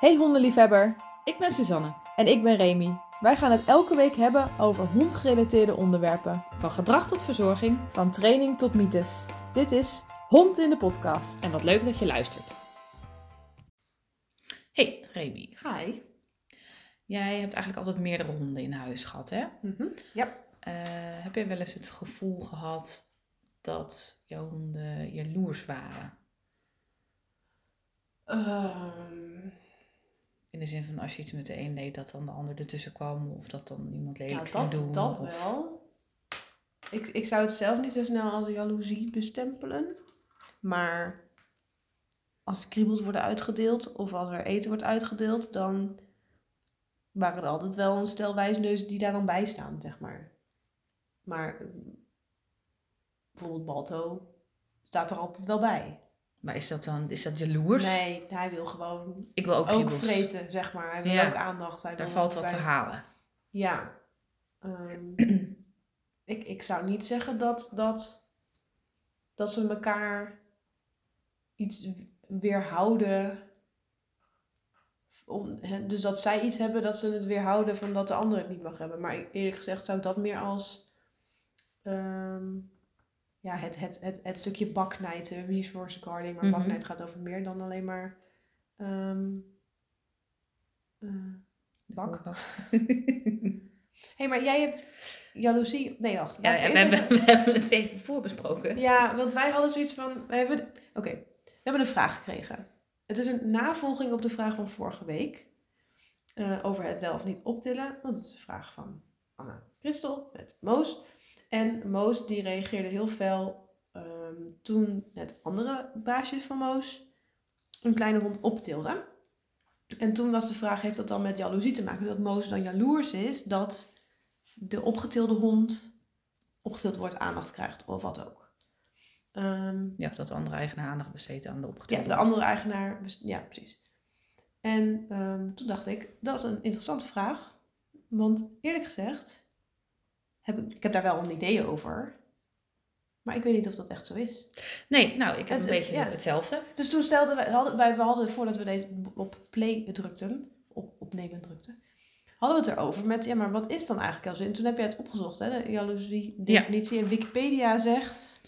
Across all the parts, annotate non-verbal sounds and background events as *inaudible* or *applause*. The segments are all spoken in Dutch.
Hey hondenliefhebber, Ik ben Suzanne. en ik ben Remy. Wij gaan het elke week hebben over hondgerelateerde onderwerpen. Van gedrag tot verzorging. Van training tot mythes. Dit is Hond in de podcast. En wat leuk dat je luistert. Hey Remy, Hi. jij hebt eigenlijk altijd meerdere honden in huis gehad, hè? Ja. Eh, heb jij wel eens het gevoel gehad dat jouw honden jaloers waren? Ehm, In de zin van als je iets met de een deed, dat dan de ander ertussen kwam. Of dat dan iemand lelijk nou, ging dat, doen. dat of... wel. Ik, ik zou het zelf niet zo snel als jaloezie bestempelen. Maar als kriebels worden uitgedeeld of als er eten wordt uitgedeeld, dan waren er altijd wel een stel wijsneuzen die daar dan bij staan, zeg maar. Maar eh, bijvoorbeeld Balto staat er altijd wel bij. Maar is dat dan is dat jaloers? Nee, hij wil gewoon Ik wil ook, ook vreten, zeg maar. Hij wil Ja. ook aandacht. Hij Daar valt wat te halen. Ja. Ehm, *clears throat* ik, ik zou niet zeggen dat, dat, dat ze elkaar iets weerhouden. Om, dus dat zij iets hebben dat ze het weerhouden van dat de ander het niet mag hebben. Maar eerlijk gezegd zou ik dat meer als ehm, ja, het, het, het, het stukje baknijten, resource guarding. Maar baknijt gaat over meer dan alleen maar ehm, eh, bak. Hé, *laughs* hey, maar jij hebt jaloezie. Nee, wacht. Ja, we hebben, even- we hebben het even voorbesproken. Ja, want wij hadden zoiets van. We hebben, oké, we hebben een vraag gekregen. Het is een navolging op de vraag van vorige week. eh, over het wel of niet optillen. Want het is een vraag van Anna Christel met Moos. En Moos die reageerde heel fel ehm, toen het andere baasje van Moos een kleine hond optilde. En toen was de vraag, heeft dat dan met jaloezie te maken? Dat Moos dan jaloers is dat de opgetilde hond opgetild wordt, aandacht krijgt of wat ook. Ehm, Ja, of dat de andere eigenaar aandacht besteedt aan de ja, opgetilde de hond. andere eigenaar, ja precies. En ehm, toen dacht ik, dat is een interessante vraag. Want eerlijk gezegd, heb ik, ik heb daar wel een idee over. Maar ik weet niet of dat echt zo is. Nee, nou, ik heb Het- een beetje ja. hetzelfde. Dus toen stelden wij, hadden wij, we hadden voordat we deze op play drukten, op opnemen drukten, hadden we het erover met, ja, maar wat is dan eigenlijk jaloezie? En toen heb jij het opgezocht, hè, de jaloezie definitie. En Wikipedia zegt,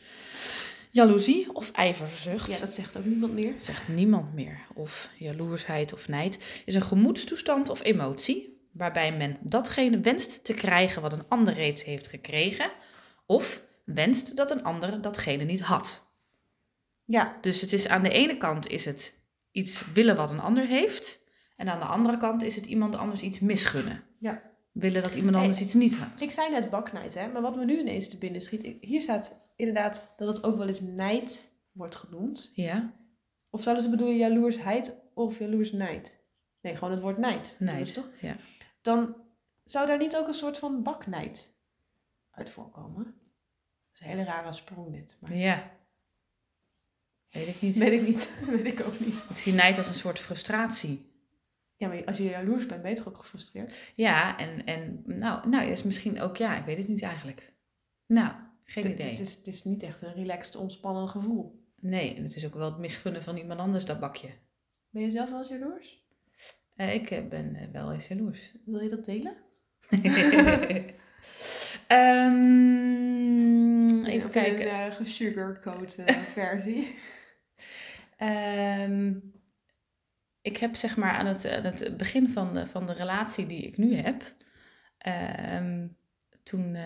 Jaloezie of ijverzucht. ja, dat zegt ook niemand meer. zegt niemand meer. Of jaloersheid of nijd is een gemoedstoestand of emotie waarbij men datgene wenst te krijgen wat een ander reeds heeft gekregen of wenst dat een ander datgene niet had. Ja, Dus het is aan de ene kant is het iets willen wat een ander heeft en aan de andere kant is het iemand anders iets misgunnen. Ja. Willen dat iemand Hey, anders iets niet had. Ik zei net baknijd, hè? maar wat me nu ineens te binnen schiet. Hier staat inderdaad dat het ook wel eens nijd wordt genoemd. Ja, Of zouden ze bedoelen jaloersheid of jaloersnijd? Nee, gewoon het woord nijd. Nijd. toch? Ja. Dan zou daar niet ook een soort van baknijd uit voorkomen? Dat is een hele rare sprong dit. Maar... ja. Weet ik niet. Weet ik niet. *laughs* Weet ik ook niet. Ik zie nijd als een soort frustratie. Ja, maar als je jaloers bent, ben je toch ook gefrustreerd? Ja, en, en nou, nou, is misschien ook, ja, ik weet het niet eigenlijk. Nou, geen Het- idee. Het is, het is niet echt een relaxed, ontspannen gevoel. Nee, en het is ook wel het misgunnen van iemand anders, dat bakje. Ben je zelf wel eens jaloers? Eh, ik eh, ben eh, wel eens jaloers. Wil je dat delen? *laughs* Ehm, even kijken. Een uh, gesugarcoat *laughs* versie. Ehm, ik heb zeg maar aan het, aan het begin van de, van de relatie die ik nu heb, ehm, toen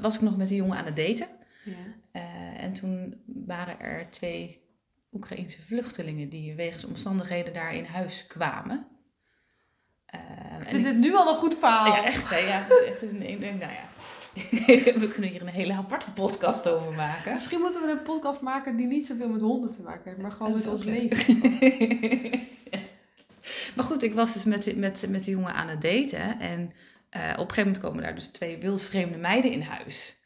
was ik nog met die jongen aan het daten. Ja. En toen waren er twee Oekraïense vluchtelingen die wegens omstandigheden daar in huis kwamen. Eh, Ik vind dit nu al een goed verhaal. ja, echt hè? Ja, het is echt een, een, een- nou ja. *laughs* We kunnen hier een hele aparte podcast over maken. Misschien moeten we een podcast maken die niet zoveel met honden te maken heeft, maar gewoon met ons leven. *laughs* Maar goed, ik was dus met, met, met die jongen aan het daten. En eh, op een gegeven moment komen daar dus twee wildvreemde meiden in huis.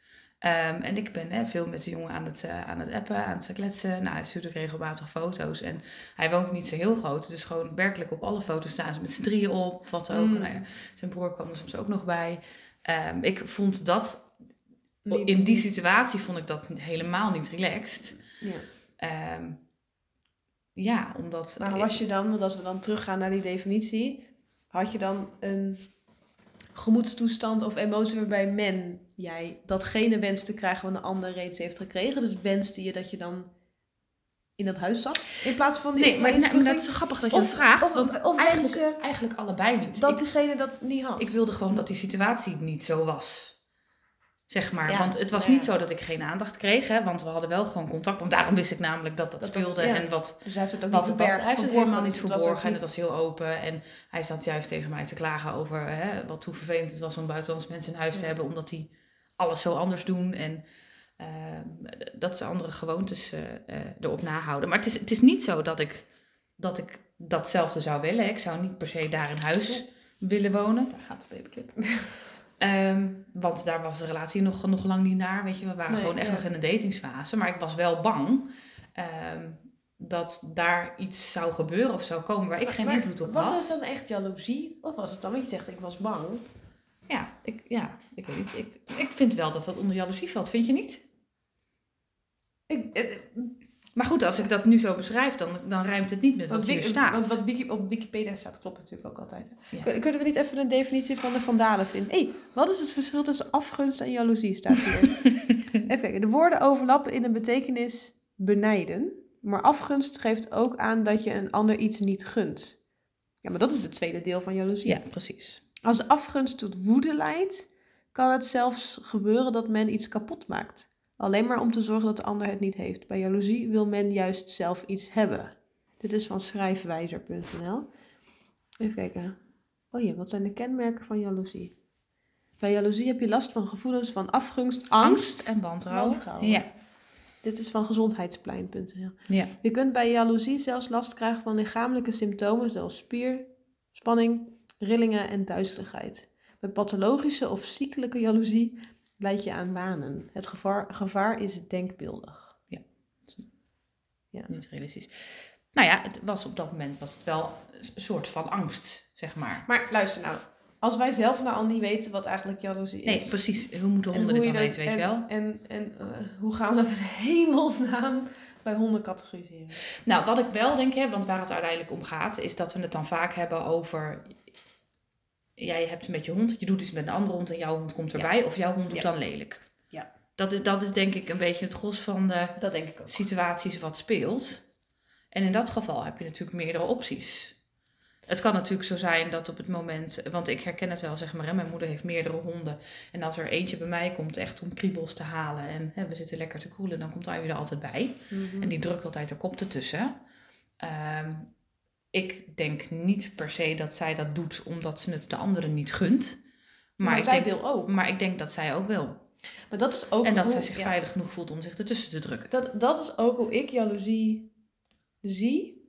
Ehm, en ik ben hè, veel met de jongen aan het, eh, aan het appen, aan het kletsen. Nou, hij stuurt ook regelmatig foto's. En hij woont niet zo heel groot. Dus gewoon werkelijk op alle foto's staan ze met z'n drieën op. Wat ook. Mm. Nou ja, zijn broer kwam er soms ook nog bij. Ehm, ik vond dat, in die situatie vond ik dat helemaal niet relaxed. Ja. Ehm, ja, omdat... Maar was je dan, want als we dan teruggaan naar die definitie, had je dan een gemoedstoestand of emotie waarbij men, jij, datgene wenst te krijgen wat een ander reeds heeft gekregen? Dus wenste je dat je dan in dat huis zat? In plaats van die Nee, maar, maar dat is zo grappig dat je Of- dat vraagt. of- want of eigenlijk, eigenlijk allebei niet. dat Ik, diegene dat niet had. ik wilde gewoon dat die situatie niet zo was. Zeg maar. Ja, Want het was ja, niet zo dat ik geen aandacht kreeg. Hè, want we hadden wel gewoon contact. Want daarom wist ik namelijk dat dat, Dat was- speelde. ja. en wat, dus hij heeft het ook wat, niet wat, verbergen. hij heeft het verborgen, helemaal niet het verborgen. En het was heel open. En hij zat juist tegen mij te klagen over hè, wat, hoe vervelend het was om buitenlandse mensen in huis te hebben. Omdat die alles zo anders doen. En ehm, dat ze andere gewoontes eh, eh, erop nahouden. Maar het is, het is niet zo dat ik, dat ik datzelfde zou willen. Ik zou niet per se daar in huis willen wonen. Daar gaat de paperclip. Ehm, want daar was de relatie nog, nog lang niet naar. Weet je, we waren Nee, gewoon echt ja. nog in de datingsfase. Maar ik was wel bang ehm, dat daar iets zou gebeuren of zou komen waar ik geen Maar invloed op was had. het dan echt jaloezie? Of was het dan, want je zegt ik was bang. Ja, ik, ja, ik weet niet. Ik, ik vind wel dat dat onder jaloezie valt. Vind je niet? Ik, eh, Maar goed, als ik dat nu zo beschrijf, dan, dan rijmt het niet met wat hier Wiki- staat. want wat Wiki, op Wikipedia staat, klopt natuurlijk ook altijd. hè? Ja. Kun- Kunnen we niet even een definitie van de vandalen vinden? Hé, wat is het verschil tussen afgunst en jaloezie, staat hier. *laughs* even kijken, de woorden overlappen in een betekenis benijden. Maar afgunst geeft ook aan dat je een ander iets niet gunt. Ja, maar dat is het tweede deel van jaloezie. Ja, precies. Als afgunst tot woede leidt, kan het zelfs gebeuren dat men iets kapot maakt. Alleen maar om te zorgen dat de ander het niet heeft. Bij jaloezie wil men juist zelf iets hebben. Dit is van schrijfwijzer.nl. Even kijken. Oh ja, wat zijn de kenmerken van jaloezie? Bij jaloezie heb je last van gevoelens van afgunst, angst. en wantrouwen. Wantrouwen. Ja. Dit is van gezondheidsplein.nl. ja. Je kunt bij jaloezie zelfs last krijgen van lichamelijke symptomen zoals spierspanning, rillingen en duizeligheid. Bij pathologische of ziekelijke jaloezie leid je aan wanen. Het gevaar, gevaar is denkbeeldig. Niet realistisch. Nou ja, het was op dat moment was het wel een soort van angst, zeg maar. Maar luister nou, als wij zelf nou al niet weten wat eigenlijk jaloezie is. Nee, precies. Hoe moeten en honden dit dan weten, weet je en, wel? En, en eh, hoe gaan we dat in *laughs* hemelsnaam bij honden categoriseren? Nou, wat ik wel denk, hè, want waar het uiteindelijk om gaat, is dat we het dan vaak hebben over. Jij hebt met je hond, je doet iets met een andere hond en jouw hond komt erbij, of jouw hond doet Ja. dan lelijk. Ja. Dat is, dat is denk ik een beetje het gros van de Dat denk ik ook. situaties wat speelt. En in dat geval heb je natuurlijk meerdere opties. Het kan natuurlijk zo zijn dat op het moment, want ik herken het wel, zeg maar, hè, mijn moeder heeft meerdere honden. En als er eentje bij mij komt echt om kriebels te halen en hè, we zitten lekker te koelen, dan komt Ivy er altijd bij. Mhm. En die drukt altijd de kop ertussen. Ehm, ik denk niet per se dat zij dat doet omdat ze het de anderen niet gunt. Maar, Maar, ik, zij denk, wil ook. maar ik denk dat zij ook wil. Maar dat is ook En dat hoe- zij zich ja. veilig genoeg voelt om zich ertussen te drukken. Dat, dat is ook hoe ik jaloezie zie.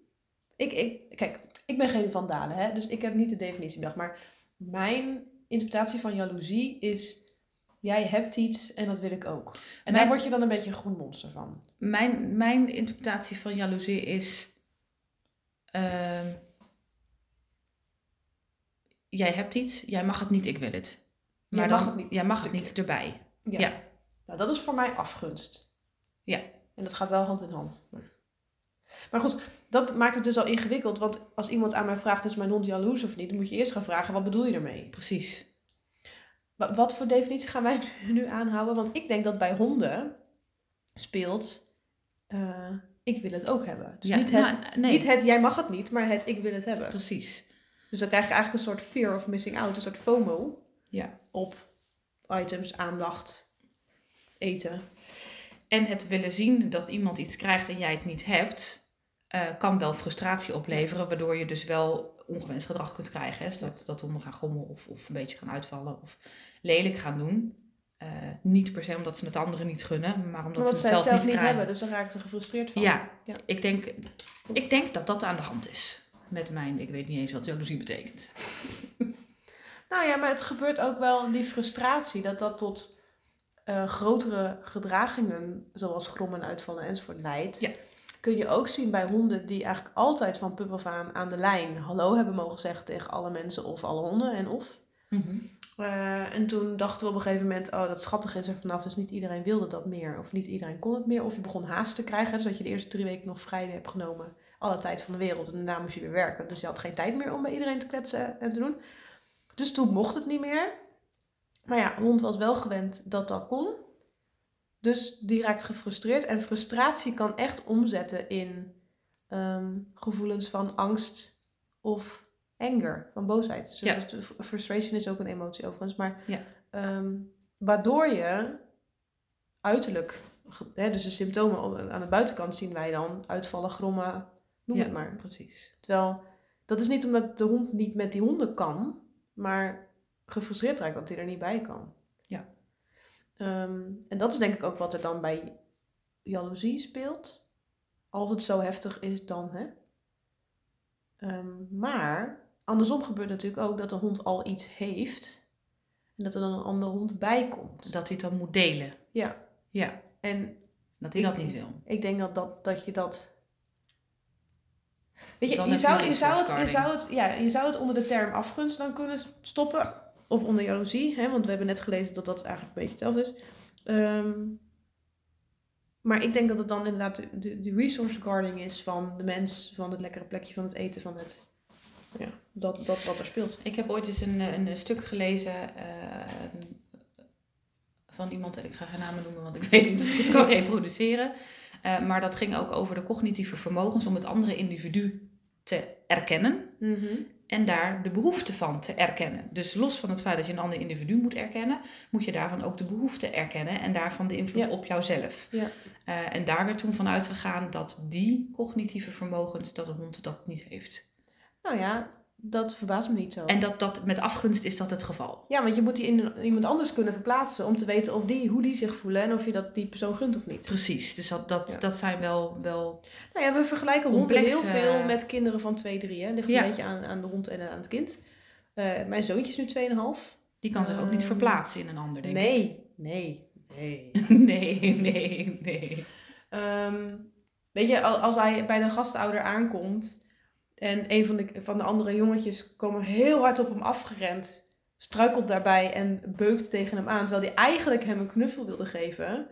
Ik, ik, kijk, ik ben geen vandalen, hè, dus ik heb niet de definitie bedacht. Maar mijn interpretatie van jaloezie is... Jij hebt iets en dat wil ik ook. En daar word je dan een beetje een groen monster van. Mijn, mijn interpretatie van jaloezie is. Ehm, jij hebt iets, jij mag het niet, ik wil het. Maar Jij mag dan, het niet, Jij mag het niet erbij. Ja. Ja. Nou, dat is voor mij afgunst. Ja. En dat gaat wel hand in hand. Maar goed, dat maakt het dus al ingewikkeld. Want als iemand aan mij vraagt, is mijn hond jaloers of niet? Dan moet je eerst gaan vragen, wat bedoel je ermee? Precies. Wa- Wat voor definitie gaan wij *laughs* nu aanhouden? Want ik denk dat bij honden speelt, eh, ik wil het ook hebben. Dus Ja, niet, het, nou, nee, niet het, jij mag het niet, maar het, ik wil het hebben. precies. Dus dan krijg je eigenlijk een soort fear of missing out, een soort FOMO Ja. op items, aandacht, eten. En het willen zien dat iemand iets krijgt en jij het niet hebt, eh, kan wel frustratie opleveren, waardoor je dus wel ongewenst gedrag kunt krijgen. Hè? Dus dat, dat honden gaan gommelen of, of een beetje gaan uitvallen of lelijk gaan doen. Eh, niet per se omdat ze het anderen niet gunnen, maar omdat Omdat ze het zelf, niet niet krijgen. hebben, dus dan raak ik er gefrustreerd van. Ja, Ja. Ik, denk, ik denk dat dat aan de hand is. Met mijn, ik weet niet eens wat jaloezie betekent. *laughs* Nou ja, maar het gebeurt ook wel die frustratie dat dat tot eh, grotere gedragingen, zoals grommen, uitvallen enzovoort, leidt. Ja. Kun je ook zien bij honden die eigenlijk altijd van pup af aan aan de lijn hallo hebben mogen zeggen tegen alle mensen of alle honden en of. Eh, en toen dachten we op een gegeven moment, oh dat schattig is er vanaf, dus niet iedereen wilde dat meer. Of niet iedereen kon het meer. Of je begon haast te krijgen, dus dat je de eerste drie weken nog vrij hebt genomen alle tijd van de wereld. En daarna moest je weer werken. Dus je had geen tijd meer om bij iedereen te kletsen en te doen. Dus toen mocht het niet meer. Maar ja, hond was wel gewend dat dat kon. Dus die raakt gefrustreerd. En frustratie kan echt omzetten in ehm, gevoelens van angst of anger, van boosheid. Dus Ja. dus frustration is ook een emotie overigens. Maar Ja. ehm, waardoor je uiterlijk, hè, dus de symptomen aan de buitenkant zien wij dan uitvallen, grommen, noem Ja. het maar. Precies. Terwijl dat is niet omdat de hond niet met die honden kan, maar gefrustreerd raakt dat hij er niet bij kan. Ja. Ehm, en dat is denk ik ook wat er dan bij jaloezie speelt. Als het zo heftig is dan, hè. Ehm, maar andersom gebeurt natuurlijk ook dat de hond al iets heeft en dat er dan een andere hond bij komt. Dat hij het dan moet delen. Ja. Ja, En dat hij Ik- dat niet wil. ik denk dat, dat, dat je dat. Weet je, je zou, je, zou het, je, zou het, ja, je zou het onder de term afgunst dan kunnen stoppen. Of onder jaloezie, hè, want we hebben net gelezen dat dat eigenlijk een beetje hetzelfde is. Ehm, maar ik denk dat het dan inderdaad de, de, de resource guarding is van de mens, van het lekkere plekje, van het eten, van het. Ja, dat, dat wat er speelt. Ik heb ooit eens een, een, een stuk gelezen eh, van iemand, en ik ga geen namen noemen, want ik *laughs* weet niet of ik het kan reproduceren. Eh, maar dat ging ook over de cognitieve vermogens om het andere individu te erkennen en daar de behoefte van te erkennen. Dus los van het feit dat je een ander individu moet erkennen, moet je daarvan ook de behoefte erkennen en daarvan de invloed Ja. op jouzelf. Ja. Eh, en daar werd toen van uitgegaan dat die cognitieve vermogens, dat de hond dat niet heeft. Nou ja, dat verbaast me niet zo. En dat, dat met afgunst is dat het geval. Ja, want je moet die in iemand anders kunnen verplaatsen om te weten of die, hoe die zich voelen en of je dat die persoon gunt of niet. Precies, dus dat, dat, Ja. dat zijn wel, wel Nou ja, we vergelijken honden Complexe- heel veel met kinderen van 2, 3. Hè. Ligt Ja. een beetje aan, aan de hond en aan het kind. Eh, mijn zoontje is nu 2,5. die kan zich ook niet Ehm, verplaatsen in een ander, denk Nee, nee, nee. ik. *laughs* Nee, nee, nee. Ehm, weet je, al- als hij bij de gastouder aankomt en een van de, van de andere jongetjes komen heel hard op hem afgerend, struikelt daarbij en beukt tegen hem aan, terwijl hij eigenlijk hem een knuffel wilde geven,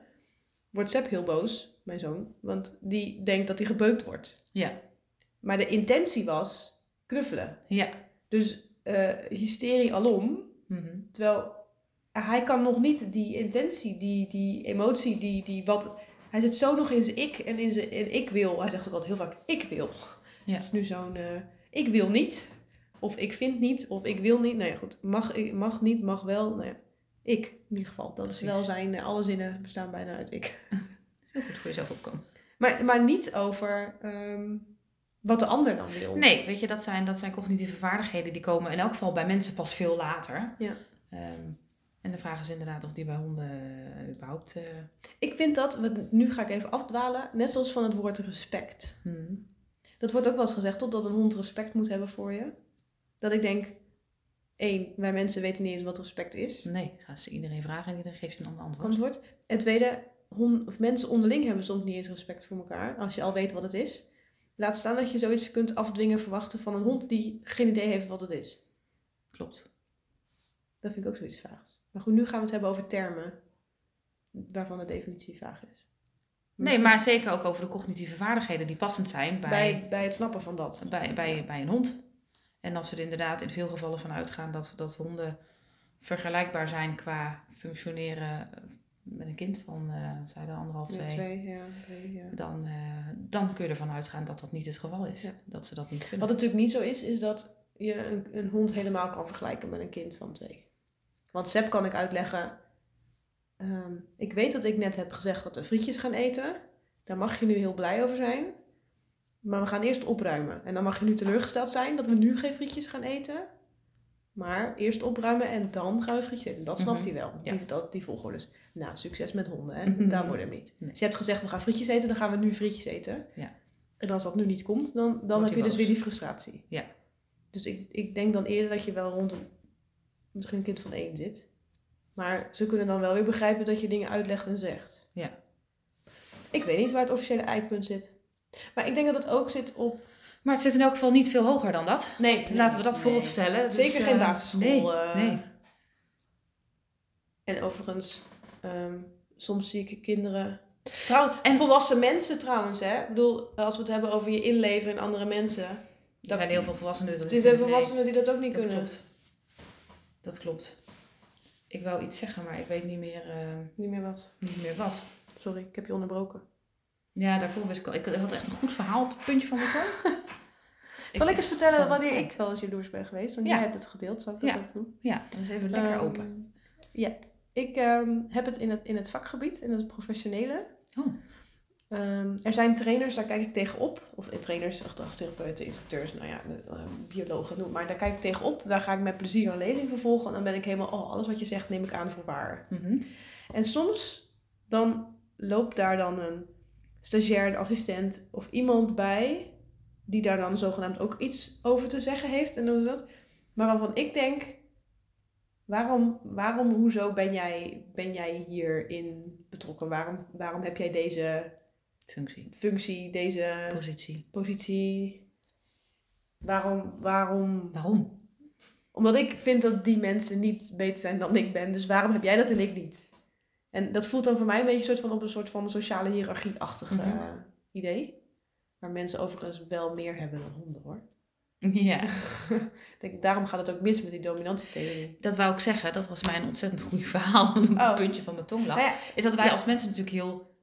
wordt Sepp heel boos, mijn zoon, want die denkt dat hij gebeukt wordt. Ja, Maar de intentie was knuffelen. ja. Dus eh, hysterie alom, Mhm. terwijl hij kan nog niet die intentie, die, die emotie, die, die wat... Hij zit zo nog in zijn ik en in zijn in ik wil. Hij zegt ook altijd heel vaak ik wil. Ja. Het is nu zo'n eh, ik wil niet. Of ik vind niet. Of ik wil niet. Nou ja, goed. Mag, mag niet, mag wel. Nou ja, ik in ieder geval. Dat Precies. is wel zijn... eh, alle zinnen bestaan bijna uit ik. is *laughs* heel goed voor jezelf opkomen. Maar, maar niet over ehm, wat de ander dan wil. Nee, weet je, dat zijn, dat zijn cognitieve vaardigheden die komen in elk geval bij mensen pas veel later. Ja. Ehm, en de vraag is inderdaad of die bij honden eh, überhaupt... Ik vind dat, nu ga ik even afdwalen, net zoals van het woord respect. hmm. Dat wordt ook wel eens gezegd, toch, dat een hond respect moet hebben voor je. Dat ik denk, één, wij mensen weten niet eens wat respect is. Nee, ga ze iedereen vragen en iedereen geeft je een ander antwoord. Antwoord. En tweede, hon, of mensen onderling hebben soms niet eens respect voor elkaar, als je al weet wat het is. Laat staan dat je zoiets kunt afdwingen verwachten van een hond die geen idee heeft wat het is. Klopt. Dat vind ik ook zoiets vaags. Maar goed, nu gaan we het hebben over termen waarvan de definitie vaag is. Nee, maar zeker ook over de cognitieve vaardigheden die passend zijn bij, bij, bij het snappen van dat. bij, bij, bij een hond. En als we er inderdaad in veel gevallen van uitgaan dat, dat honden vergelijkbaar zijn qua functioneren met een kind van, eh wat zei de anderhalf, Ja, twee, twee, ja, drie, ja. dan, eh, dan kun je ervan uitgaan dat dat niet het geval is. Dat ze dat niet kunnen. Wat natuurlijk niet zo is, is dat je een, een hond helemaal kan vergelijken met een kind van twee. Want Seb kan ik uitleggen. Ehm, ik weet dat ik net heb gezegd dat we frietjes gaan eten. Daar mag je nu heel blij over zijn. Maar we gaan eerst opruimen. En dan mag je nu teleurgesteld zijn dat we nu geen frietjes gaan eten. Maar eerst opruimen en dan gaan we frietjes eten. Dat snapt Mhm. hij wel. Ja. Die, dat, die volgorde. Dus, nou, succes met honden. Hè? Mhm. Daar worden hem niet. Nee. Dus je hebt gezegd we gaan frietjes eten, dan gaan we nu frietjes eten. Ja. En als dat nu niet komt, dan, dan Wordt heb je dus weer die frustratie. Ja. Dus ik, ik denk dan eerder dat je wel rond een, misschien een kind van één zit. Maar ze kunnen dan wel weer begrijpen dat je dingen uitlegt en zegt. Ja. Ik weet niet waar het officiële eikpunt zit. Maar ik denk dat het ook zit op... Maar het zit in elk geval niet veel hoger dan dat. Nee, Laten we dat voorop stellen. Dus, Zeker geen eh, basisschool. Nee, eh. nee. En overigens, ehm, soms zie ik kinderen Trouw, en En- volwassen mensen trouwens, hè. Ik bedoel, als we het hebben over je inleven in andere mensen. Er zijn heel veel volwassenen die dat niet kunnen. even volwassenen die dat ook niet dat kunnen. klopt. Dat klopt. Ik wou iets zeggen, maar ik weet niet meer, eh, Niet meer wat. niet meer wat. Sorry, ik heb je onderbroken. Ja, daarvoor wist ik al. Ik had echt een goed verhaal op het puntje van mijn tong. *laughs* Zal ik eens vertellen wanneer ik wel eens jaloers ben geweest? Want Ja. jij hebt het gedeeld, zal ik dat Ja. ook doen? Ja, dat is even lekker Ehm, open. Ja, ik ehm, heb het in, het in het vakgebied, in het professionele. Oh. Ehm, er zijn trainers, daar kijk ik tegenop. Of eh, trainers, gedragstherapeuten, instructeurs, nou ja, eh, biologen, noem maar. Daar kijk ik tegenop. Daar ga ik met plezier een lezing voor volgen. En dan ben ik helemaal, oh, alles wat je zegt neem ik aan voor waar. Mhm. En soms dan loopt daar dan een stagiair, een assistent of iemand bij die daar dan zogenaamd ook iets over te zeggen heeft en dan dat. Maar waarvan ik denk, waarom, waarom hoezo ben jij, ben jij hierin betrokken? Waarom, waarom heb jij deze Functie, functie, deze positie. positie? Waarom, waarom? Waarom? Omdat ik vind dat die mensen niet beter zijn dan ik ben. Dus waarom heb jij dat en ik niet? En dat voelt dan voor mij een beetje soort van op een soort van sociale hiërarchie-achtige Mhm. idee. Waar mensen overigens wel meer hebben dan honden hoor. *laughs* Ja, Ik denk, daarom gaat het ook mis met die dominantietheorie. dat wou ik zeggen. Dat was mijn ontzettend goede verhaal. Want op Oh. puntje van mijn tong lag. Nou ja, Is dat wij Ja. als mensen natuurlijk heel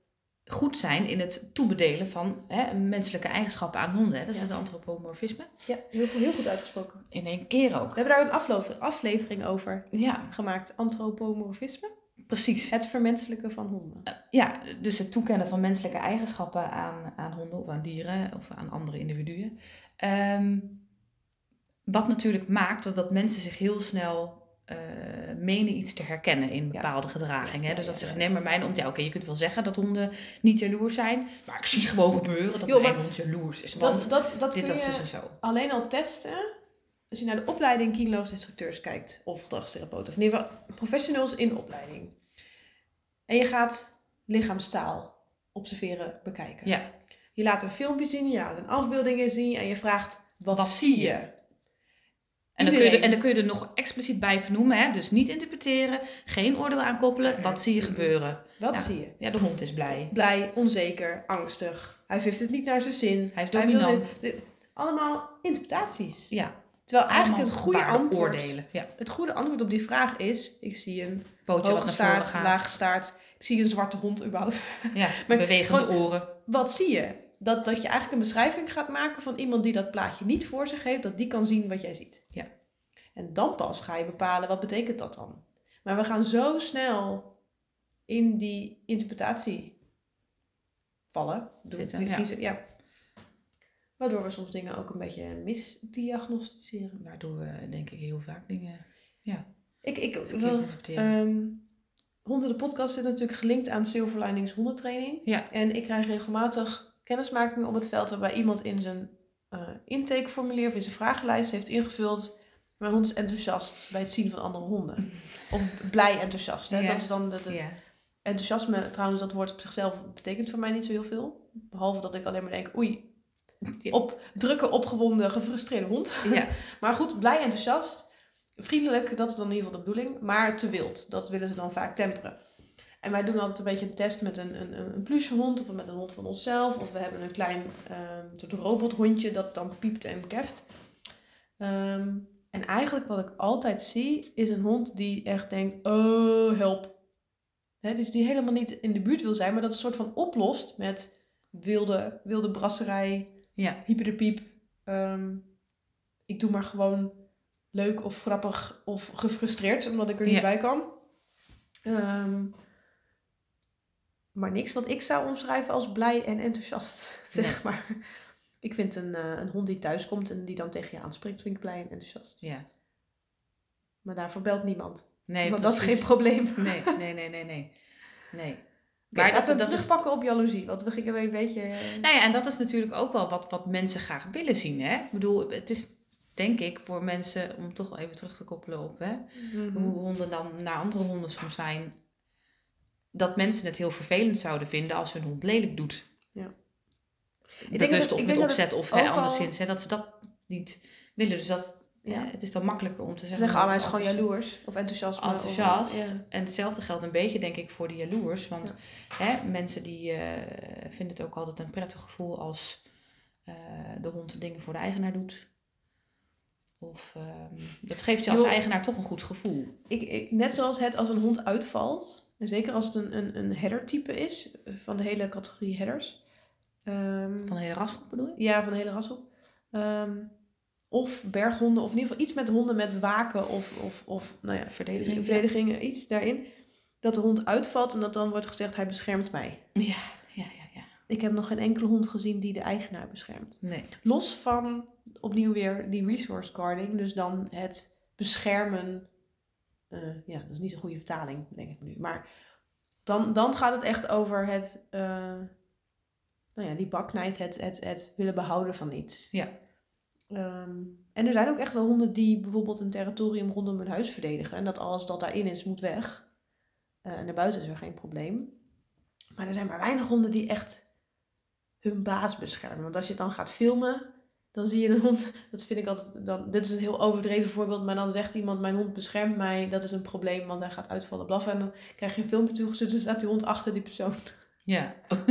goed zijn in het toebedelen van hè, menselijke eigenschappen aan honden. Hè? Dat is Ja. het antropomorfisme. ja heel, goed- heel goed uitgesproken. In één keer We ook. hebben daar een aflevering over Ja, gemaakt. Antropomorfisme. precies. Het vermenselijken van honden. Eh, Ja, dus het toekennen van menselijke eigenschappen aan, aan honden of aan dieren of aan andere individuen. Ehm, wat natuurlijk maakt dat, dat mensen zich heel snel eh, menen iets te herkennen in Ja. bepaalde gedragingen. Ja, dus dat ze zeggen, nee, maar mijn hond, ja oké, je kunt wel zeggen dat honden niet jaloers zijn, maar ik zie gewoon gebeuren dat Joh, mijn hond jaloers is. Want Dat, dat, dat dit, kun dat, en zo. alleen al testen als je naar de opleiding kienloos instructeurs kijkt. Of gedragstherapeuten. Of in ieder geval professionals in de opleiding. En je gaat lichaamstaal observeren, bekijken. Ja. Je laat een filmpje zien, je laat een afbeeldingen zien en je vraagt, wat, zie je? En dan, kun je, er- en dan kun je er nog expliciet bij vernoemen. Hè? Dus niet interpreteren, geen oordeel aankoppelen. Wat zie je gebeuren? Wat Ja. zie je? Ja, de hond is blij. Blij, onzeker, angstig. Hij heeft het niet naar zijn zin. Hij is dominant. dit- allemaal interpretaties. Ja, Terwijl eigenlijk allemaal het goede, antwoord, oordelen. Ja, het goede antwoord op die vraag is... Ik zie een pootje hoge staart, lage staart. Ik zie een zwarte hond überhaupt. Ja, *laughs* Maar bewegende gewoon- oren. Wat zie je? Dat, dat je eigenlijk een beschrijving gaat maken van iemand die dat plaatje niet voor zich heeft, dat die kan zien wat jij ziet. Ja. En dan pas ga je bepalen wat betekent dat dan. Maar we gaan zo snel in die interpretatie vallen. Doe- Zitten, ja. ja. Waardoor we soms dingen ook een beetje misdiagnosticeren. Waardoor we denk ik heel vaak dingen Ik, ik interpreteren. ehm, Honden de podcast zit natuurlijk gelinkt aan Silver Linings hondentraining. Ja. En ik krijg regelmatig kennismakingen op het veld waarbij iemand in zijn eh, intakeformulier of in zijn vragenlijst heeft ingevuld. Mijn hond is enthousiast bij het zien van andere honden. *laughs* Of blij enthousiast. Hè? Ja. Dat is dan de, de- ja. enthousiasme, trouwens, dat woord op zichzelf betekent voor mij niet zo heel veel. Behalve dat ik alleen maar denk, oei, Ja. op drukke, opgewonden, gefrustreerde hond. ja. *laughs* Maar goed, blij, enthousiast, vriendelijk, dat is dan in ieder geval de bedoeling. Maar te wild, dat willen ze dan vaak temperen. En wij doen altijd een beetje een test met een, een, een plushond of met een hond van onszelf. Of we hebben een klein ehm soort robothondje dat dan piept en keft. Ehm, en eigenlijk wat ik altijd zie, is een hond die echt denkt, oh help. Hè, dus die helemaal niet in de buurt wil zijn, maar dat een soort van oplost met wilde, wilde brasserij, Ja. hyper de piep. Ehm, ik doe maar gewoon leuk of grappig of gefrustreerd, omdat ik er niet Ja. bij kan. Maar niks wat ik zou omschrijven als blij en enthousiast, *laughs* zeg maar. Ik vind een, eh, een hond die thuis komt en die dan tegen je aanspreekt, vind ik blij en enthousiast. ja. Maar daarvoor belt niemand. Nee, want dat is geen probleem. *laughs* Nee, nee, nee, nee, nee. Nee. Maar Maar dat, dat, we dat is terugpakken op jaloezie, want we gingen weer een beetje... eh, Nou ja, en dat is natuurlijk ook wel wat, wat mensen graag willen zien. Hè? Ik bedoel, het is denk ik voor mensen, om toch wel even terug te koppelen op hè, mhm. hoe honden dan naar andere honden soms zijn, dat mensen het heel vervelend zouden vinden als hun hond lelijk doet. Ja. Bewust denk dat- of ik met opzet of hè, anderszins, hè, dat ze dat niet willen. Dus dat Ja. Het is dan makkelijker om te Ze zeggen... zeggen, ah, nou, hij is gewoon jaloers. Of enthousiast. enthousiast. Ja. En hetzelfde geldt een beetje, denk ik, voor de jaloers. Want hè, mensen die eh, vinden het ook altijd een prettig gevoel als eh, de hond dingen voor de eigenaar doet. Of ehm, dat geeft je als eigenaar toch een goed gevoel. Ik, ik, net zoals het als een hond uitvalt, en zeker als het een, een, een header-type is, eh, van de hele categorie headers. ehm, Van de hele rasgroep bedoel je? Ja, van de hele rasgroep. Ehm, of berghonden, of in ieder geval iets met honden met waken of, of, of nou ja, Verdediging. verdediging, iets daarin. Dat de hond uitvalt en dat dan wordt gezegd, hij beschermt mij. Ja, ja, ja, ja. Ik heb nog geen enkele hond gezien die de eigenaar beschermt. Nee. Los van opnieuw weer die resource guarding, dus dan het beschermen. Eh, ja, dat is niet een goede vertaling, denk ik nu. Maar dan, dan gaat het echt over het, eh, nou ja, die baknijd, het, het, het willen behouden van iets. Ja. Ehm, en er zijn ook echt wel honden die bijvoorbeeld een territorium rondom hun huis verdedigen. En dat alles dat daarin is, moet weg. Eh, en daarbuiten is er geen probleem. Maar er zijn maar weinig honden die echt hun baas beschermen. Want als je het dan gaat filmen, dan zie je een hond. Dat vind ik altijd. Dan, dit is een heel overdreven voorbeeld. Maar dan zegt iemand: Mijn hond beschermt mij. Dat is een probleem, want hij gaat uitvallen blaffen. En dan krijg je een filmpje toegestuurd. Dus staat die hond achter die persoon. Ja. *laughs*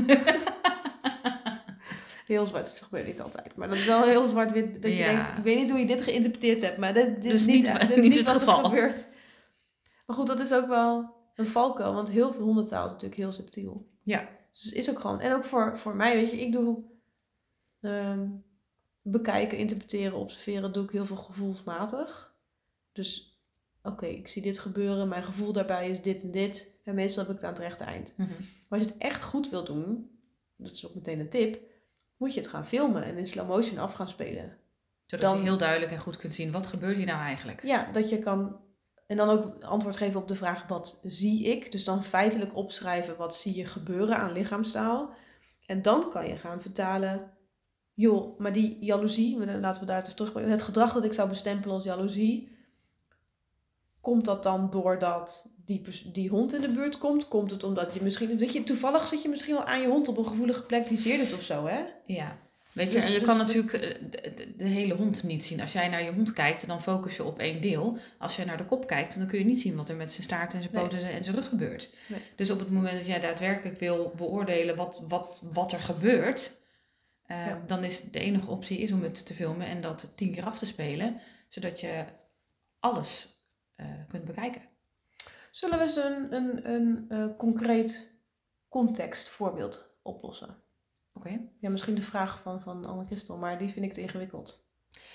Heel zwart. Dat gebeurt niet altijd. Maar dat is wel heel zwart-wit. Dat je Ja. denkt: Ik weet niet hoe je dit geïnterpreteerd hebt. Maar dit, dit Dus is niet, niet- dit is niet het geval. gebeurt. Maar goed, dat is ook wel een valkuil. Want heel veel hondentaal is natuurlijk heel subtiel. Ja. Dus het is ook gewoon. En ook voor, voor mij, weet je, ik doe ehm, bekijken, interpreteren, observeren, doe ik heel veel gevoelsmatig. Dus oké, ik zie dit gebeuren, mijn gevoel daarbij is dit en dit. En meestal heb ik het aan het rechte eind. Mhm. Maar als je het echt goed wil doen, dat is ook meteen een tip, moet je het gaan filmen en in slow motion af gaan spelen. Zodat Dan- je heel duidelijk en goed kunt zien, wat gebeurt hier nou eigenlijk? Ja, dat je kan. En dan ook antwoord geven op de vraag: wat zie ik? Dus dan feitelijk opschrijven wat zie je gebeuren aan lichaamstaal. En dan kan je gaan vertalen. Joh, maar die jaloezie, laten we daar even terug. Het gedrag dat ik zou bestempelen als jaloezie. Komt dat dan doordat die, die hond in de buurt komt? Komt het omdat je misschien. Weet je, toevallig zit je misschien wel aan je hond op een gevoelige plek die zeert het of zo, hè? Ja. Weet je, Dus- en je dus kan natuurlijk eh, de, hele hond niet zien. Als jij naar je hond kijkt, dan focus je op één deel. Als je naar de kop kijkt, dan kun je niet zien wat er met zijn staart en zijn Nee. poten en zijn rug gebeurt. Nee. Dus op het moment dat jij daadwerkelijk wil beoordelen wat, wat, wat er gebeurt, eh, Ja. dan is de enige optie is om het te filmen en dat tien keer af te spelen, zodat je alles eh, kunt bekijken. Zullen we eens een, een, een eh, concreet contextvoorbeeld oplossen? Oké? Ja, misschien de vraag van, van Anne Christel, maar die vind ik te ingewikkeld.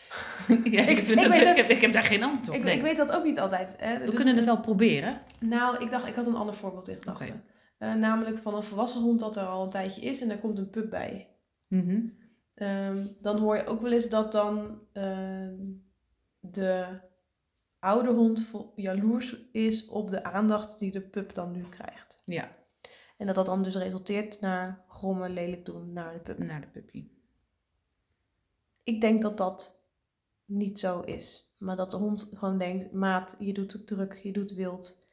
*laughs* ja, ik, Ik- dat- ik, heb, ik heb daar geen antwoord op. Ik, nee. weet dat ook niet altijd. Hè? We Dus, kunnen het wel proberen. Nou, ik dacht, ik had een ander voorbeeld in gedachten. Eh, namelijk van een volwassen hond dat er al een tijdje is en daar komt een pup bij. Mhm. Ehm, dan hoor je ook wel eens dat dan ehm, de oude hond jaloers is op de aandacht die de pup dan nu krijgt. Ja, En dat dat dan dus resulteert naar grommen, lelijk doen naar de pup. naar de puppy. Ik denk dat dat niet zo is. Maar dat de hond gewoon denkt, maat, je doet het druk, je doet wild.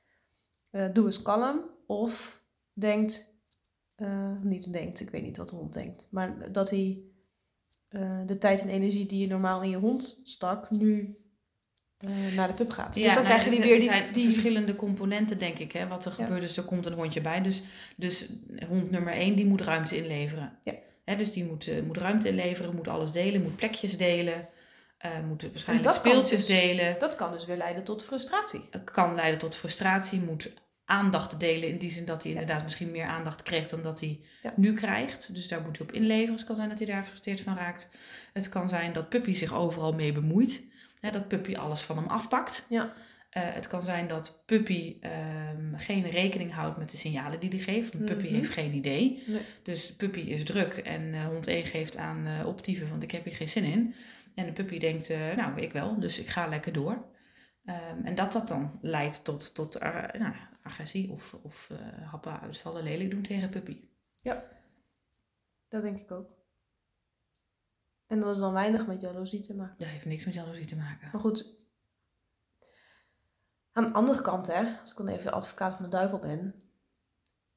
Eh, doe eens kalm. Of denkt, eh, niet denkt, ik weet niet wat de hond denkt. Maar dat hij eh, de tijd en energie die je normaal in je hond stak, nu eh, naar de pup gaat. dus dan nou, krijg je er die weer er die... zijn die verschillende componenten, denk ik, hè, wat er Ja. gebeurt. Dus er komt een hondje bij. Dus, dus hond nummer één, die moet ruimte inleveren. Ja. Hè, dus die moet, moet ruimte inleveren, moet alles delen, moet plekjes delen. moet waarschijnlijk speeltjes dus- delen. Dat kan dus weer leiden tot frustratie. Het kan leiden tot frustratie, moet aandacht delen in die zin dat hij inderdaad misschien meer aandacht kreeg dan dat hij nu krijgt. Dus daar moet hij op inleveren. Het kan zijn dat hij daar gefrustreerd van raakt. Het kan zijn dat puppy zich overal mee bemoeit. Hè, dat puppy alles van hem afpakt. Ja. Eh, het kan zijn dat puppy ehm, geen rekening houdt met de signalen die hij geeft. Want puppy Mhm. heeft geen idee. Nee. Dus puppy is druk en eh, hond 1 geeft aan eh optieven, want ik heb hier geen zin in. En de puppy denkt, nou ik wel, dus ik ga lekker door. Ehm, en dat dat dan leidt tot, tot eh, nou, agressie of, of eh, happen, uitvallen, lelijk doen tegen puppy. Dat denk ik ook. En dat is dan weinig met jaloezie te maken. Dat heeft niks met jaloezie te maken. Maar goed. Aan de andere kant, hè, als ik dan even advocaat van de duivel ben.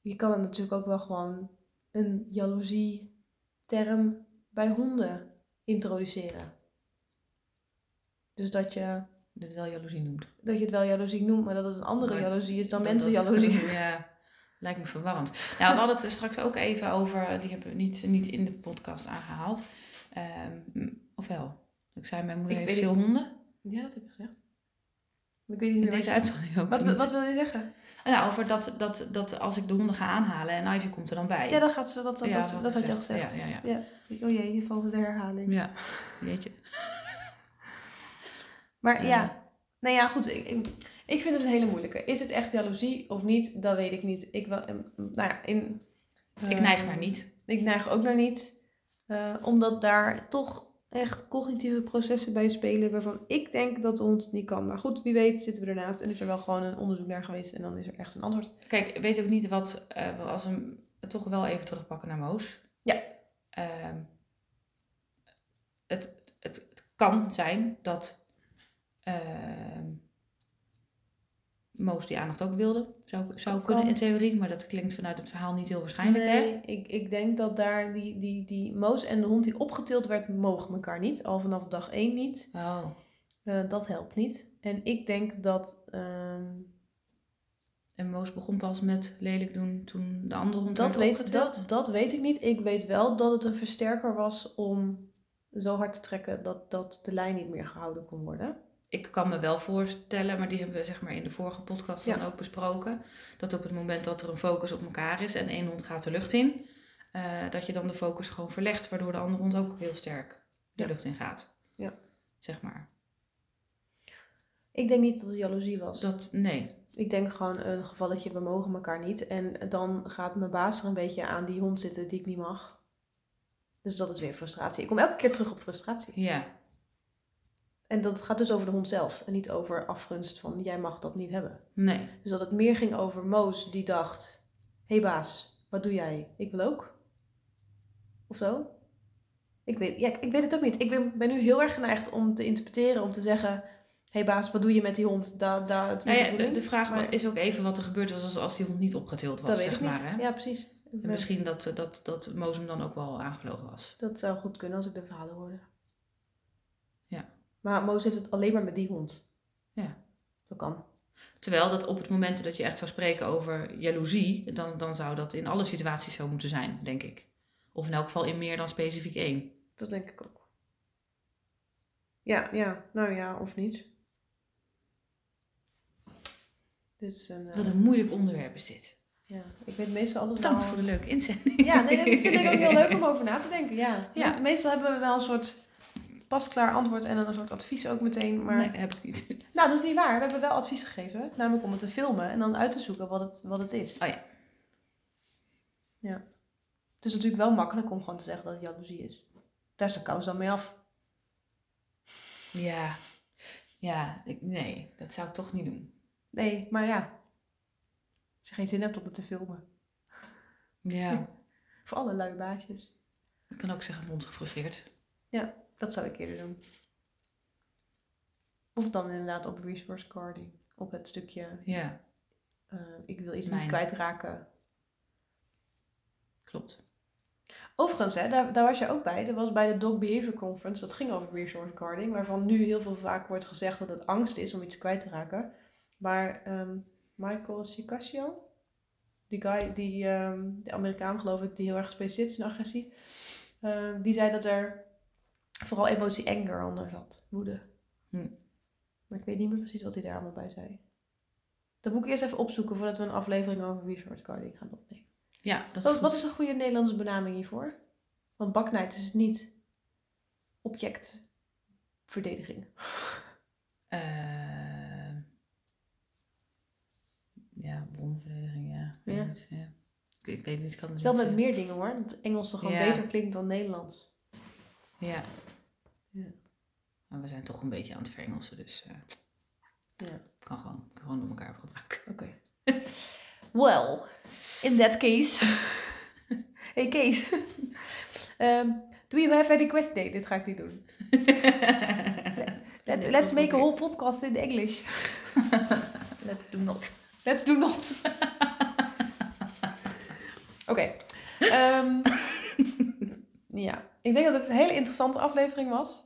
Je kan er natuurlijk ook wel gewoon een jaloezie-term bij honden introduceren. Dus dat je, Dit wel jaloezie noemt. dat je het wel jaloezie noemt, maar dat het een andere Maar jaloezie is dan mensen jaloezie. *laughs* Ja, lijkt me verwarrend. Nou, we hadden het straks ook even over, die hebben we niet, niet in de podcast aangehaald. Ehm, of wel? Ik zei, mijn moeder Ik heeft veel honden. Ja, dat heb ik gezegd. Ik weet niet In deze uitzending ook Wat, niet. wat wil je zeggen? Nou, over dat, dat, dat als ik de honden ga aanhalen en Ivy komt er dan bij. Ja, dan gaat ze, dat, dat, Ja, dat, dat had je al gezegd. gezegd. Ja, ja, ja. Oh jee, je valt in de herhaling. Ja, weet je. Maar Ja. ja, nou ja, goed. Ik, ik, ik vind het een hele moeilijke. Is het echt jaloezie of niet? Dat weet ik niet. Ik, wel, em, nou ja, in, Ik neig ehm, naar niet. Ik neig ook naar niet. eh, omdat daar toch echt cognitieve processen bij spelen waarvan ik denk dat de hond het niet kan. Maar goed, wie weet zitten we ernaast en is er wel gewoon een onderzoek naar geweest en dan is er echt een antwoord. Kijk, ik weet ook niet wat, eh, als we hem toch wel even terugpakken naar Moos. Ja. Ehm, het, het, het kan zijn dat ehm, Moos die aandacht ook wilde. Zou, zou kunnen in theorie, maar dat klinkt vanuit het verhaal niet heel waarschijnlijk. Hè? nee, ik, ik denk dat daar die, die, die Moos en de hond die opgetild werd, mogen elkaar niet. Al vanaf dag één niet. Oh, Eh, dat helpt niet. En ik denk dat... ehm, en Moos begon pas met lelijk doen toen de andere hond Dat weet, dat, dat weet ik niet. Ik weet wel dat het een versterker was om zo hard te trekken dat, dat de lijn niet meer gehouden kon worden. Ik kan me wel voorstellen, maar die hebben we zeg maar in de vorige podcast dan Ja. ook besproken. Dat op het moment dat er een focus op elkaar is en één hond gaat de lucht in, eh, dat je dan de focus gewoon verlegt, waardoor de andere hond ook heel sterk de Ja. lucht in gaat. Ja. Zeg maar. Ik denk niet dat het jaloezie was. Dat, nee. Ik denk gewoon een gevalletje, we mogen elkaar niet. En dan gaat mijn baas er een beetje aan die hond zitten die ik niet mag. Dus dat is weer frustratie. Ik kom elke keer terug op frustratie. Ja. En dat het gaat dus over de hond zelf. En niet over afgunst van jij mag dat niet hebben. Nee. Dus dat het meer ging over Moos die dacht... Hé hey baas, wat doe jij? Ik wil ook. Of zo. Ik weet, ja, ik weet het ook niet. Ik ben, ben nu heel erg geneigd om te interpreteren. Om te zeggen... Hé hey baas, wat doe je met die hond? Da, da, het Nou ja, de vraag maar- is ook even wat er gebeurd was als, als die hond niet opgetild was, Dat zeg maar. Hè? Ja, precies. En misschien dat, dat, dat Moos hem dan ook wel aangevlogen was. Dat zou goed kunnen als ik de verhalen hoorde. Maar Moos heeft het alleen maar met die hond. Ja. Dat kan. Terwijl dat op het moment dat je echt zou spreken over jaloezie, dan, dan zou dat in alle situaties zo moeten zijn, denk ik. Of in elk geval in meer dan specifiek één. Dat denk ik ook. Ja, ja. Nou ja, of niet. Dit is een... eh, Wat een moeilijk onderwerp is dit. ja, ik weet meestal altijd Bedankt wel... voor de leuke inzending. Ja, nee, dat vind ik ook heel leuk om *laughs* over na te denken. Ja. Ja. Meestal hebben we wel een soort pasklaar antwoord en dan een soort advies ook meteen. Maar Nee, heb ik niet. *laughs* nou, dat is niet waar. We hebben wel advies gegeven. Namelijk om het te filmen en dan uit te zoeken wat het, wat het is. Oh ja. Ja. Het is natuurlijk wel makkelijk om gewoon te zeggen dat het jaloezie is. Daar is de kous dan mee af. Ja, ja ik, nee, dat zou ik toch niet doen. Nee, maar ja. Als je geen zin hebt om het te filmen. Ja, *laughs* Voor alle luie baasjes. ik kan ook zeggen mond gefrustreerd. Dat zou ik eerder doen. Of dan inderdaad op resource carding. Op het stukje, Ja, eh, ik wil iets Mijn. niet kwijtraken. klopt. Overigens, hè, daar, daar was je ook bij. Dat was bij de Dog Behavior Conference. Dat ging over resource carding. Waarvan nu heel veel vaak wordt gezegd dat het angst is om iets kwijt te raken. Maar ehm, Michael Sicasio, die guy, die, ehm, de Amerikaan geloof ik, die heel erg gespecialiseerd is in agressie. ehm, die zei dat er vooral emotie anger onder zat. Woede. Hm. Maar ik weet niet meer precies wat hij daar allemaal bij zei. Dat moet ik eerst even opzoeken voordat we een aflevering over resource carding gaan opnemen. Ja, dat is Wat, wat is een goede Nederlandse benaming hiervoor? Want baknijd is het niet. Objectverdediging. Eh, ja, bronverdediging, ja. Ik weet Ja. niet, ja. Ik, ik weet niet, ik kan het Wel met meer dingen hoor. Dat het Engels toch gewoon Ja. beter klinkt dan Nederlands. Ja. Ja. Maar we zijn toch een beetje aan het verengelsen, dus eh Ja. kan gewoon, kan gewoon door elkaar gebruiken. Oké. *laughs* well, in that case. *laughs* hey Kees. um, do you have any question? Nee, dit ga ik niet doen. *laughs* Let- let's make a whole podcast in English. Let's do not. Let's do not. Oké. Ehm, ja, ik denk dat het een hele interessante aflevering was.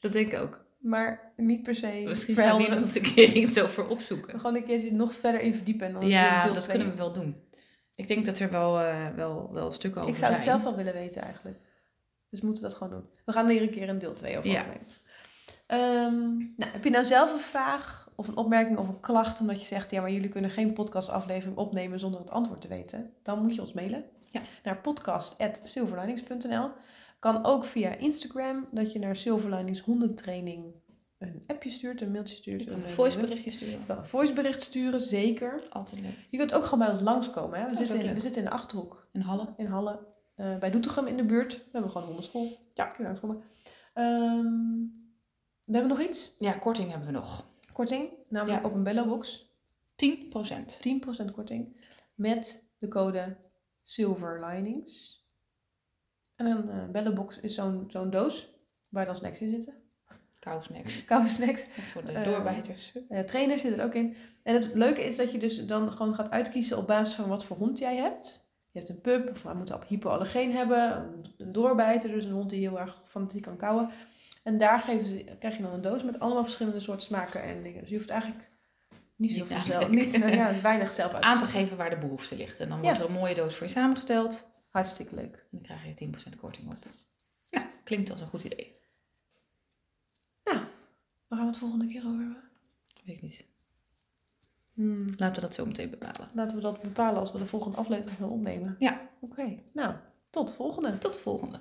Dat denk ik ook. maar niet per se Misschien gaan we hier nog eens een keer *laughs* iets over opzoeken. Gewoon een keertje nog verder in verdiepen. En dan Ja, dat twee. kunnen we wel doen. Ik denk dat er wel, eh, wel, wel stukken over Ik zou het zijn. zelf wel willen weten eigenlijk. Dus we moeten dat gewoon doen. We gaan er een keer een deel 2 over Ja. opnemen. Ehm, nou, heb je nou zelf een vraag of een opmerking of een klacht omdat je zegt, ja, maar jullie kunnen geen podcastaflevering opnemen zonder het antwoord te weten, dan moet je ons mailen Ja. naar podcast.silverlinings.nl. Kan ook via Instagram, dat je naar Silverlinings hondentraining een appje stuurt, een mailtje stuurt. Een, eh, voiceberichtje sturen. een voicebericht sturen, zeker. Altijd leuk. Je kunt ook gewoon bij ons langskomen. Hè? We, dat zitten in, we zitten in de Achterhoek In Halle. in Halle. eh, bij Doetinchem in de buurt. We hebben gewoon een hondenschool. Ja, kun je langskomen. Ehm, we hebben nog iets. Ja, korting hebben we nog. Korting. Namelijk Ja. op een Bellobox. 10%. 10% korting. Met de code SILVERLININGS. En een eh Bellobox is zo'n zo'n doos. Waar dan snacks in zitten. Kousnacks. *laughs* Koude snacks. Voor de doorbijters. Eh trainer zit er ook in. En het leuke is dat je dus dan gewoon gaat uitkiezen op basis van wat voor hond jij hebt. Je hebt een pup, of hij moet op hypoallergeen hebben, een- doorbijter, dus een hond die heel erg fanatiek kan kauwen. En daar geven ze, krijg je dan een doos met allemaal verschillende soorten smaken en dingen. Dus je hoeft eigenlijk niet zo zelf, niet, nou *laughs* ja, weinig zelf uit Aan te geven waar de behoefte ligt. En dan Ja. wordt er een mooie doos voor je samengesteld. Hartstikke leuk. En dan krijg je 10% korting. Wordt het. Ja, klinkt als een goed idee. Waar gaan we het volgende keer over hebben? Weet ik niet. Hmm, Laten we dat zo meteen bepalen. laten we dat bepalen als we de volgende aflevering gaan opnemen. Ja. Oké, nou, tot de volgende. Tot de volgende.